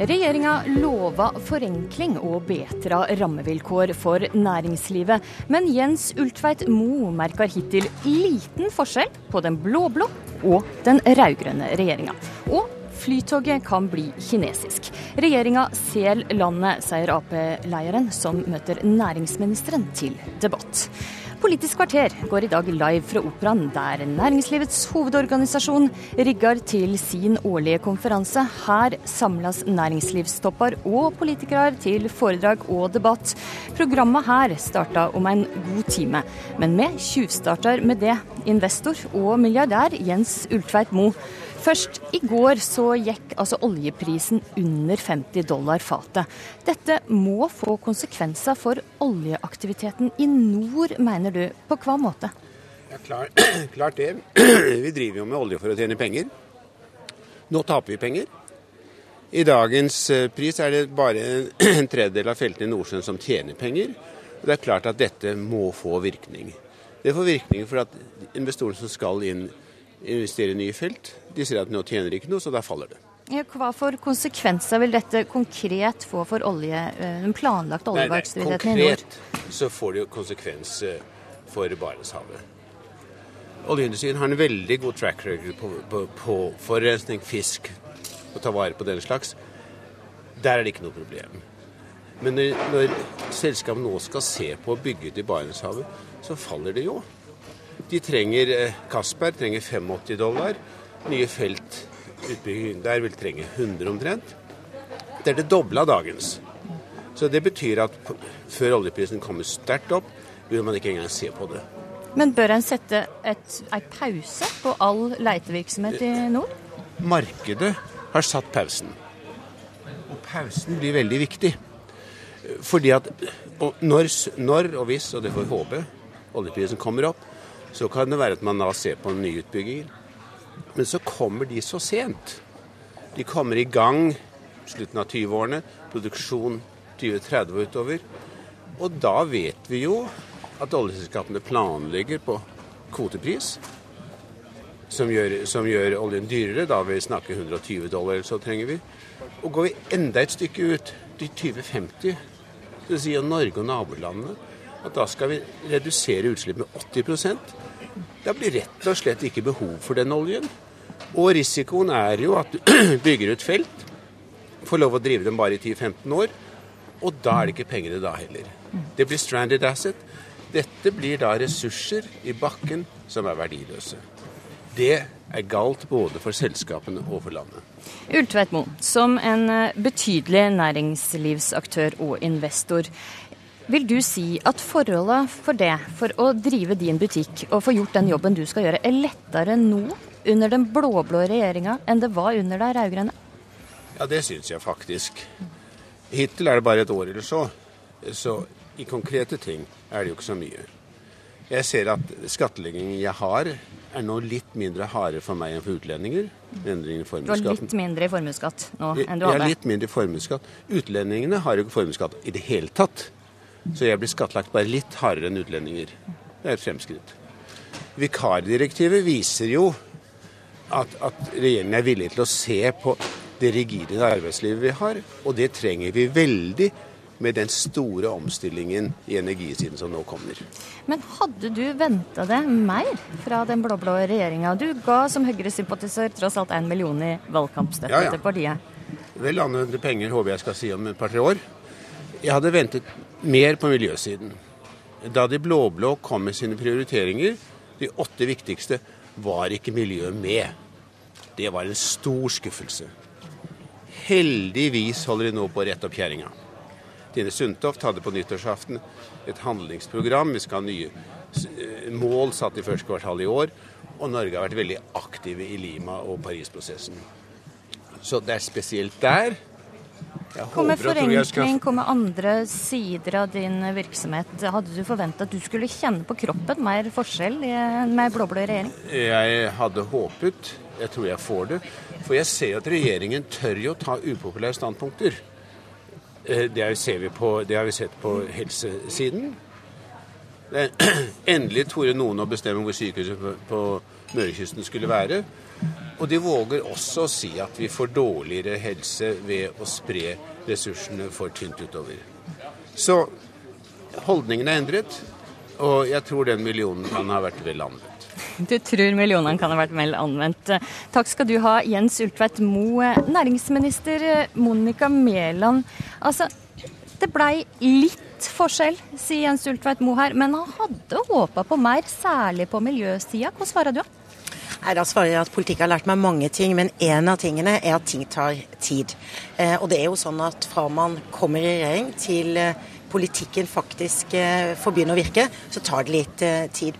Regjeringa lova forenkling og betra rammevilkår for næringslivet. Men Jens Ultveit Moe merker hittil liten forskjell på den blå-blå og den rød-grønne regjeringa. Og Flytoget kan bli kinesisk. Regjeringa sel landet, sier Ap-lederen, som møter næringsministeren til debatt. Politisk kvarter går i dag live fra Operaen, der næringslivets hovedorganisasjon rigger til sin årlige konferanse. Her samles næringslivstopper og politikere til foredrag og debatt. Programmet her starta om en god time, men vi tjuvstarter med det. Investor og milliardær Jens Ulltveit Moe Først i går så gikk altså oljeprisen under 50 dollar fatet. Dette må få konsekvenser for oljeaktiviteten i nord, mener du. På hva måte? Ja, klart, klart det. Vi driver jo med olje for å tjene penger. Nå taper vi penger. I dagens eh, pris er det bare en tredjedel av feltene i Nordsjøen som tjener penger. Og det er klart at dette må få virkning. Det får virkning for at investorene som skal inn investere i nye felt. De sier at nå tjener ikke noe, så da faller det. Ja, hva for konsekvenser vil dette konkret få for olje, eh, den planlagte oljevirksomheten i nord? Konkret så får det jo konsekvens for Barentshavet. Oljeindustrien har en veldig god track record på, på, på forurensning, fisk, å ta vare på den slags. Der er det ikke noe problem. Men når, når selskapet nå skal se på å bygge ut i Barentshavet, så faller det jo. De trenger Castberg eh, trenger 85 dollar. Nye felt der vil trenge 100 omtrent. Det er det doble av dagens. Så det betyr at før oljeprisen kommer sterkt opp, vil man ikke engang se på det. Men bør en sette en pause på all leitevirksomhet i nord? Markedet har satt pausen. Og pausen blir veldig viktig. Fordi at når, når og hvis, og det får vi håpe, oljeprisen kommer opp, så kan det være at man da ser på nye utbygginger. Men så kommer de så sent. De kommer i gang slutten av 20-årene, produksjon 2030 og utover. Og da vet vi jo at oljeselskapene planlegger på kvotepris, som gjør, som gjør oljen dyrere. Da vil vi snakke 120 dollar, så trenger vi. Og går vi enda et stykke ut, til 2050, så sier Norge og nabolandene at da skal vi redusere utslipp med 80% Da blir rett og slett ikke behov for den oljen. Og risikoen er jo at du bygger ut felt, får lov å drive dem bare i 10-15 år, og da er det ikke penger da heller. Det blir stranded asset. Dette blir da ressurser i bakken som er verdiløse. Det er galt både for selskapene og for landet. Ultveit Moe, som en eh, betydelig næringslivsaktør og investor. Vil du si at forholdet for det, for å drive din butikk og få gjort den jobben du skal gjøre, er lettere nå under den blå-blå regjeringa enn det var under de rød-grønne? Ja, det syns jeg faktisk. Hittil er det bare et år eller så. Så i konkrete ting er det jo ikke så mye. Jeg ser at skattleggingen jeg har, er nå litt mindre harde for meg enn for utlendinger. Endringen i formuesskatten. Du har litt mindre i formuesskatt nå enn du hadde? Jeg har litt mindre i formuesskatt. Utlendingene har jo ikke formuesskatt i det hele tatt. Så jeg blir skattlagt bare litt hardere enn utlendinger. Det er et fremskritt. Vikardirektivet viser jo at, at regjeringen er villig til å se på det rigide arbeidslivet vi har, og det trenger vi veldig med den store omstillingen i energisiden som nå kommer. Men hadde du venta det mer fra den blå-blå regjeringa? Du ga som Høyre-sympatisør tross alt en million i valgkampstøtte ja, ja. til partiet. Vel anvendte penger håper jeg skal si om et par-tre år. Jeg hadde ventet mer på miljøsiden. Da de blå-blå kom med sine prioriteringer, de åtte viktigste, var ikke miljøet med. Det var en stor skuffelse. Heldigvis holder de nå på å rette opp kjerringa. Tine Sundtoft hadde på nyttårsaften et handlingsprogram. Vi skal ha nye eh, mål satt i første kvartal i år. Og Norge har vært veldig aktive i Lima og Paris-prosessen. Så det er spesielt der Kommer forenkling, kommer andre sider av din virksomhet. Hadde du forventa at du skulle kjenne på kroppen mer forskjell med blå-blå regjering? Jeg hadde håpet. Jeg tror jeg får det. For jeg ser at regjeringen tør jo ta upopulære standpunkter. Eh, det, vi på, det har vi sett på helsesiden. Endelig torde noen å bestemme hvor sykehuset på, på Mørekysten skulle være. Og de våger også å si at vi får dårligere helse ved å spre ressursene for tynt utover. Så holdningen er endret, og jeg tror den millionen kan ha vært vel anvendt. Du tror millionene kan ha vært vel anvendt. Takk skal du ha, Jens Ultveit Moe. Næringsminister Monica Mæland. Altså, det blei litt forskjell, sier Jens Ultveit Moe her, men han hadde håpa på mer, særlig på miljøsida. Hva svarer du? Nei, Da svarer jeg at politikk har lært meg mange ting, men en av tingene er at ting tar tid. Eh, og det er jo sånn at fra man kommer i regjering til eh, politikken faktisk eh, får begynne å virke, så tar det litt eh, tid.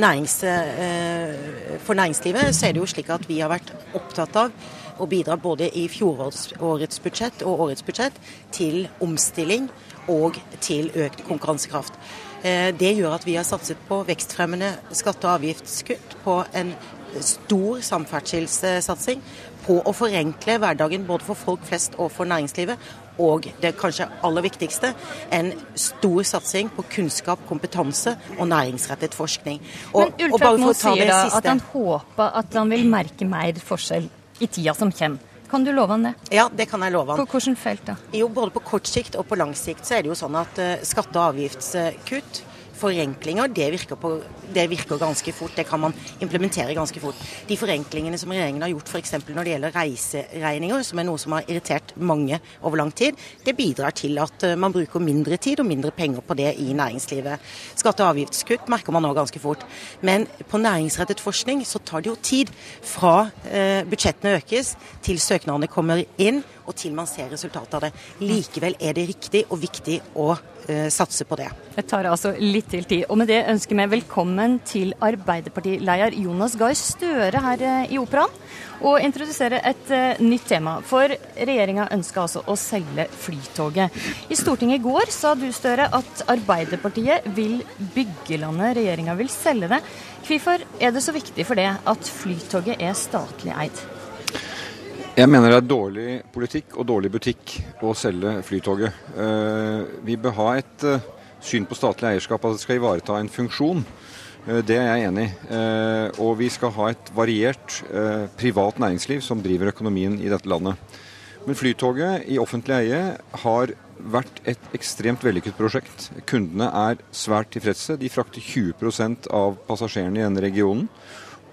Nærings, eh, for næringslivet så er det jo slik at vi har vært opptatt av å bidra både i fjorårets budsjett og årets budsjett til omstilling og til økt konkurransekraft. Det gjør at vi har satset på vekstfremmende skatte- og avgiftskutt, på en stor samferdselssatsing, på å forenkle hverdagen både for folk flest og for næringslivet, og det kanskje aller viktigste, en stor satsing på kunnskap, kompetanse og næringsrettet forskning. Og, Men Ulfred Moe sier da siste... at han håper at han vil merke mer forskjell i tida som kommer. Kan du love han det? Ja, det kan jeg love han. På hvilket felt da? Jo, Både på kort sikt og på lang sikt så er det jo sånn at uh, skatte- og avgiftskutt forenklinger, det virker, på, det virker, ganske fort. Det kan man implementere ganske fort. De forenklingene som regjeringen har gjort f.eks. når det gjelder reiseregninger, som er noe som har irritert mange over lang tid, det bidrar til at eh, man bruker mindre tid og mindre penger på det i næringslivet. Skatte- og avgiftskutt merker man nå ganske fort. Men på næringsrettet forskning så tar det jo tid fra eh, budsjettene økes til søknadene kommer inn og til man ser resultatet av det. Likevel er det riktig og viktig å uh, satse på det. Det tar altså litt til tid. Og med det ønsker vi velkommen til Arbeiderpartileder Jonas Gahr Støre her uh, i Operaen. Og introdusere et uh, nytt tema. For regjeringa ønsker altså å selge Flytoget. I Stortinget i går sa du Støre at Arbeiderpartiet vil bygge landet, regjeringa vil selge det. Hvorfor er det så viktig for det at Flytoget er statlig eid? Jeg mener det er dårlig politikk og dårlig butikk å selge Flytoget. Eh, vi bør ha et eh, syn på statlig eierskap at det skal ivareta en funksjon. Eh, det er jeg enig i. Og vi skal ha et variert privat næringsliv som driver økonomien i dette landet. Men Flytoget i offentlig eie har vært et ekstremt vellykket prosjekt. Kundene er svært tilfredse. De frakter 20% av passasjerene i denne regionen.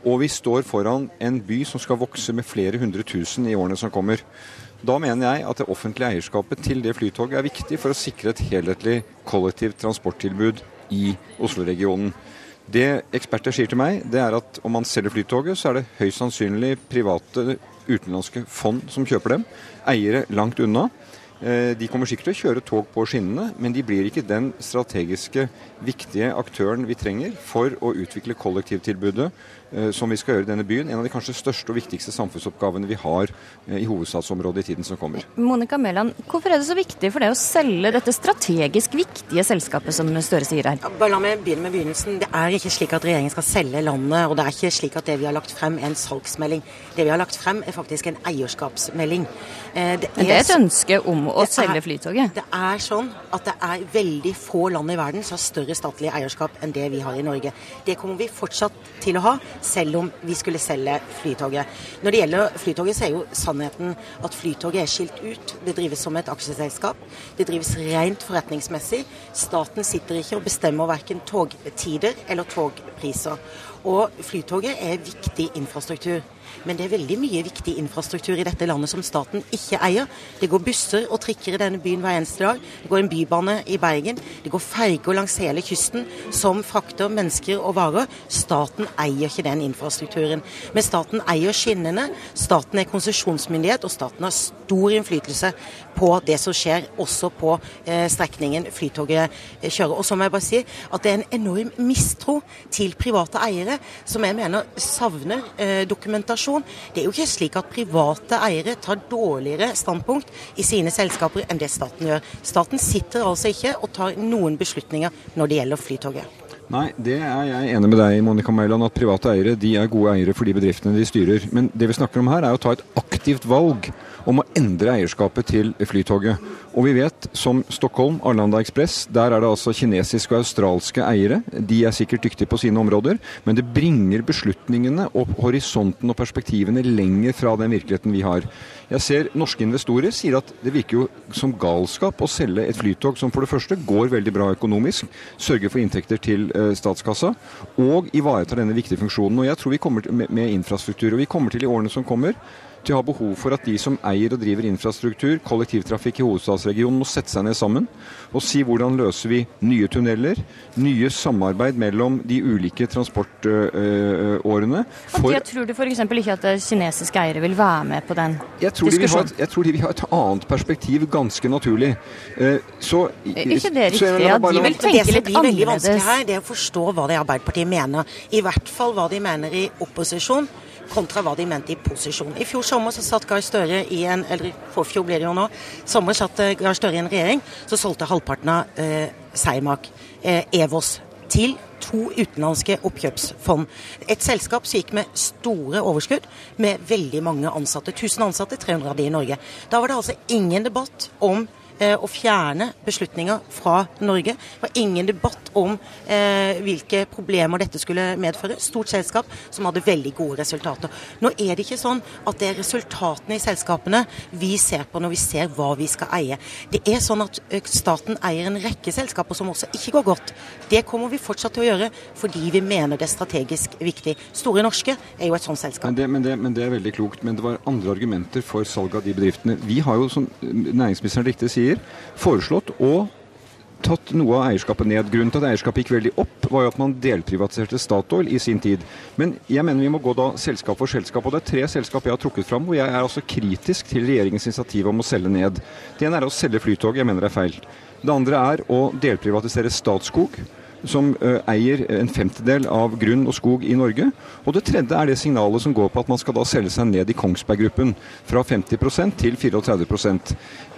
Og vi står foran en by som skal vokse med flere hundre tusen i årene som kommer. Da mener jeg at det offentlige eierskapet til det flytoget er viktig for å sikre et helhetlig kollektivt transporttilbud i Oslo-regionen. Det eksperter sier til meg, det er at om man selger Flytoget, så er det høyst sannsynlig private utenlandske fond som kjøper dem. Eiere langt unna. Eh, de kommer sikkert til å kjøre tog på skinnene, men de blir ikke den strategiske, viktige aktøren vi trenger for å utvikle kollektivtilbudet Eh, som vi skal gjøre i denne byen. En av de kanskje største og viktigste samfunnsoppgavene vi har eh, i hovedstadsområdet i tiden som kommer. Monica Mæland, hvorfor er det så viktig for deg å selge dette strategisk viktige selskapet som Støre sier her? Bare la meg begynne med begynnelsen. Det er ikke slik at regjeringen skal selge landet, og det er ikke slik at det vi har lagt frem er en salgsmelding. Det vi har lagt frem er faktisk en eierskapsmelding. Eh, det er, Men det er et ønske om å selge Flytoget? Det er sånn at det er veldig få land i verden som har større statlig eierskap enn det vi har i Norge. Det kommer vi fortsatt til å ha selv om vi skulle selge Flytoget. Når det gjelder Flytoget, så er jo sannheten at Flytoget er skilt ut. Det drives som et aksjeselskap. Det drives rent forretningsmessig. Staten sitter ikke og bestemmer verken togtider eller togpriser. Og Flytoget er viktig infrastruktur. Men det er veldig mye viktig infrastruktur i dette landet som staten ikke eier. Det går busser og trikker i denne byen hver eneste dag. Det går en bybane i Bergen. Det går ferger langs hele kysten som frakter mennesker og varer. Staten eier ikke den infrastrukturen. Men staten eier skinnene. Staten er konsesjonsmyndighet, og staten har stor innflytelse på det som skjer, også på eh, strekningen Flytoget eh, kjører. Og så må jeg bare si at det er en enorm mistro til private eiere, som jeg mener savner eh, dokumentasjon informasjon. Det er jo ikke slik at private eiere tar dårligere standpunkt i sine selskaper enn det staten gjør. Staten sitter altså ikke og tar noen beslutninger når det gjelder Flytoget. Nei, det er jeg enig med deg Monica Mæland, at private eiere de er gode eiere for de bedriftene de styrer. Men det vi snakker om her er å ta et aktivt valg om å endre eierskapet til Flytoget. Og vi vet, som Stockholm, Arlanda Ekspress, der er det altså kinesiske og australske eiere. De er sikkert dyktige på sine områder, men det bringer beslutningene og horisonten og perspektivene lenger fra den virkeligheten vi har. Jeg ser norske investorer sier at det virker jo som galskap å selge et flytog som for det første går veldig bra økonomisk, sørger for inntekter til eh, statskassa og ivaretar denne viktige funksjonen. Og jeg tror vi kommer med infrastruktur, og vi kommer til i årene som kommer til å ha behov for at de som eier og driver infrastruktur, kollektivtrafikk i hovedstadsregionen, må sette seg ned sammen og si hvordan løser vi nye tunneler, nye samarbeid mellom de ulike transportårene. For... Jeg tror du f.eks. ikke at kinesiske eiere vil være med på den jeg tror diskusjonen? De jeg tror de vil ha et annet perspektiv, ganske naturlig. Eh, så, ikke det riktig? Ja, de vil tenke litt annerledes. Det som blir veldig vanskelig her, det er å forstå hva det Arbeiderpartiet mener. I hvert fall hva de mener i opposisjon kontra hva de mente i posisjon. I fjor sommer så satt Gahr Støre i en eller forfjor ble det jo nå, sommer satt eh, Gahr Støre i en regjering, så solgte halvparten av eh, Cermaq, eh, Evos, til to utenlandske oppkjøpsfond. Et selskap som gikk med store overskudd, med veldig mange ansatte. 1000 ansatte, 300 av de i Norge. Da var det altså ingen debatt om å fjerne beslutninger fra Norge. Det var ingen debatt om eh, hvilke problemer dette skulle medføre. Stort selskap som hadde veldig gode resultater. Nå er det ikke sånn at det er resultatene i selskapene vi ser på når vi ser hva vi skal eie. Det er sånn at eh, staten eier en rekke selskaper som også ikke går godt. Det kommer vi fortsatt til å gjøre fordi vi mener det er strategisk viktig. Store Norske er jo et sånt selskap. Men det, men det, men det er veldig klokt. Men det var andre argumenter for salg av de bedriftene. Vi har jo, som næringsministeren riktig sier, sier, foreslått å tatt noe av eierskapet ned. Grunnen til at eierskapet gikk veldig opp, var jo at man delprivatiserte Statoil i sin tid. Men jeg mener vi må gå da selskap for selskap. Og det er tre selskap jeg har trukket fram hvor jeg er altså kritisk til regjeringens initiativ om å selge ned. Det ene er å selge Flytoget, jeg mener det er feil. Det andre er å delprivatisere Statskog som uh, eier en femtedel av grunn og skog i Norge. Og det tredje er det signalet som går på at man skal da selge seg ned i Kongsberg Gruppen. Fra 50% til 34%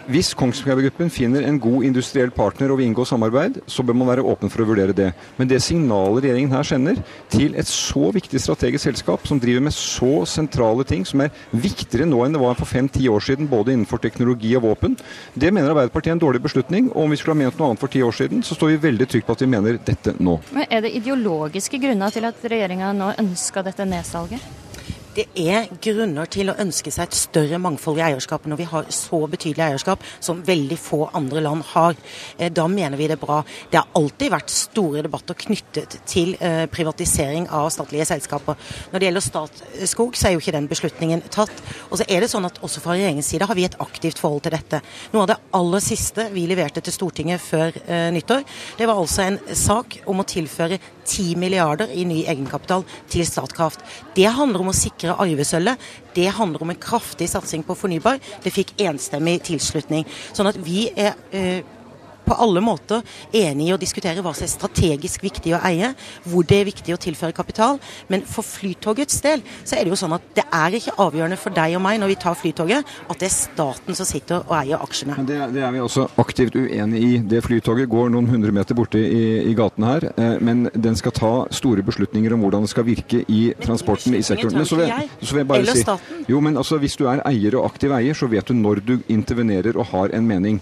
hvis Kongsberg Gruppen finner en god industriell partner og vil inngå samarbeid, så bør man være åpen for å vurdere det. Men det signalet regjeringen her sender til et så viktig strategisk selskap, som driver med så sentrale ting, som er viktigere nå enn det var for fem-ti år siden, både innenfor teknologi og våpen, det mener Arbeiderpartiet er en dårlig beslutning. Og om vi skulle ha ment noe annet for ti år siden, så står vi veldig trygt på at vi mener dette nå. Men Er det ideologiske grunner til at regjeringa nå ønska dette nedsalget? Det er grunner til å ønske seg et større mangfold i eierskapet når vi har så betydelig eierskap som veldig få andre land har. Eh, da mener vi det er bra. Det har alltid vært store debatter knyttet til eh, privatisering av statlige selskaper. Når det gjelder Statskog, så er jo ikke den beslutningen tatt. Og så er det sånn at også fra regjeringens side har vi et aktivt forhold til dette. Noe av det aller siste vi leverte til Stortinget før eh, nyttår, det var altså en sak om å tilføre 10 milliarder i ny egenkapital til Statkraft. Det handler om å sikre arvesølvet. Det handler om en kraftig satsing på fornybar. Det fikk enstemmig tilslutning. Sånn at vi er eh, på alle måter enig i å diskutere hva som er strategisk viktig å eie, hvor det er viktig å tilføre kapital. Men for Flytogets del så er det jo sånn at det er ikke avgjørende for deg og meg når vi tar Flytoget, at det er staten som sitter og eier aksjene. Det, det, er vi også aktivt uenig i. Det Flytoget går noen hundre meter borte i, i gaten her, eh, men den skal ta store beslutninger om hvordan det skal virke i transporten i sektoren. Så vil, så vil jeg bare si, jo, men altså, Hvis du er eier og aktiv eier, så vet du når du intervenerer og har en mening.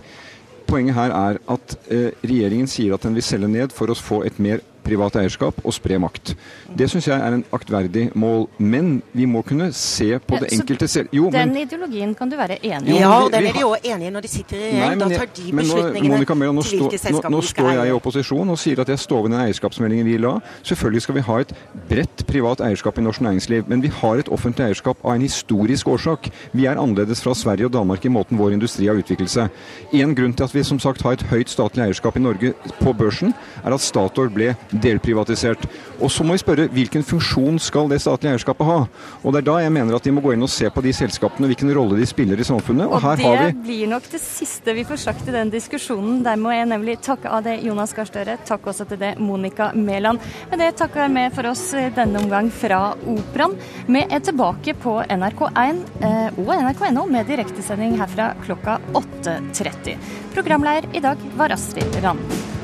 Poenget her er at eh, regjeringen sier at den vil selge ned for å få et mer privat eierskap og spre makt. Det syns jeg er en aktverdig mål. Men vi må kunne se på ja, det enkelte selv. Jo, den men, ideologien kan du være enig i? Ja, og den er de òg enige i når de sitter i regjering. Da tar de beslutningene nå, Mæland, nå, stå, nå, nå står jeg i opposisjon og sier at jeg står ved den eierskapsmeldingen vi la. Selvfølgelig skal vi ha et bredt privat eierskap i norsk næringsliv, men vi har et offentlig eierskap av en historisk årsak. Vi er annerledes fra Sverige og Danmark i måten vår industri har utviklet seg. En grunn til at vi som sagt har et høyt statlig eierskap i Norge på børsen, er at Statoil ble delprivatisert. Og så må vi spørre hvilken funksjon skal det statlige eierskapet ha? Og det er da jeg mener at de må gå inn og se på de selskapene, hvilken rolle de spiller i samfunnet. Og, og her har vi det blir nok det siste vi får sagt i den diskusjonen. Der må jeg nemlig takke av det Jonas Gahr Støre. Takk også til det Monica Mæland. Med det takker jeg med for oss denne omgang fra Operaen. Vi er tilbake på NRK1 eh, og nrk.no med direktesending herfra klokka 8.30. Programleder i dag var Astrid Randen.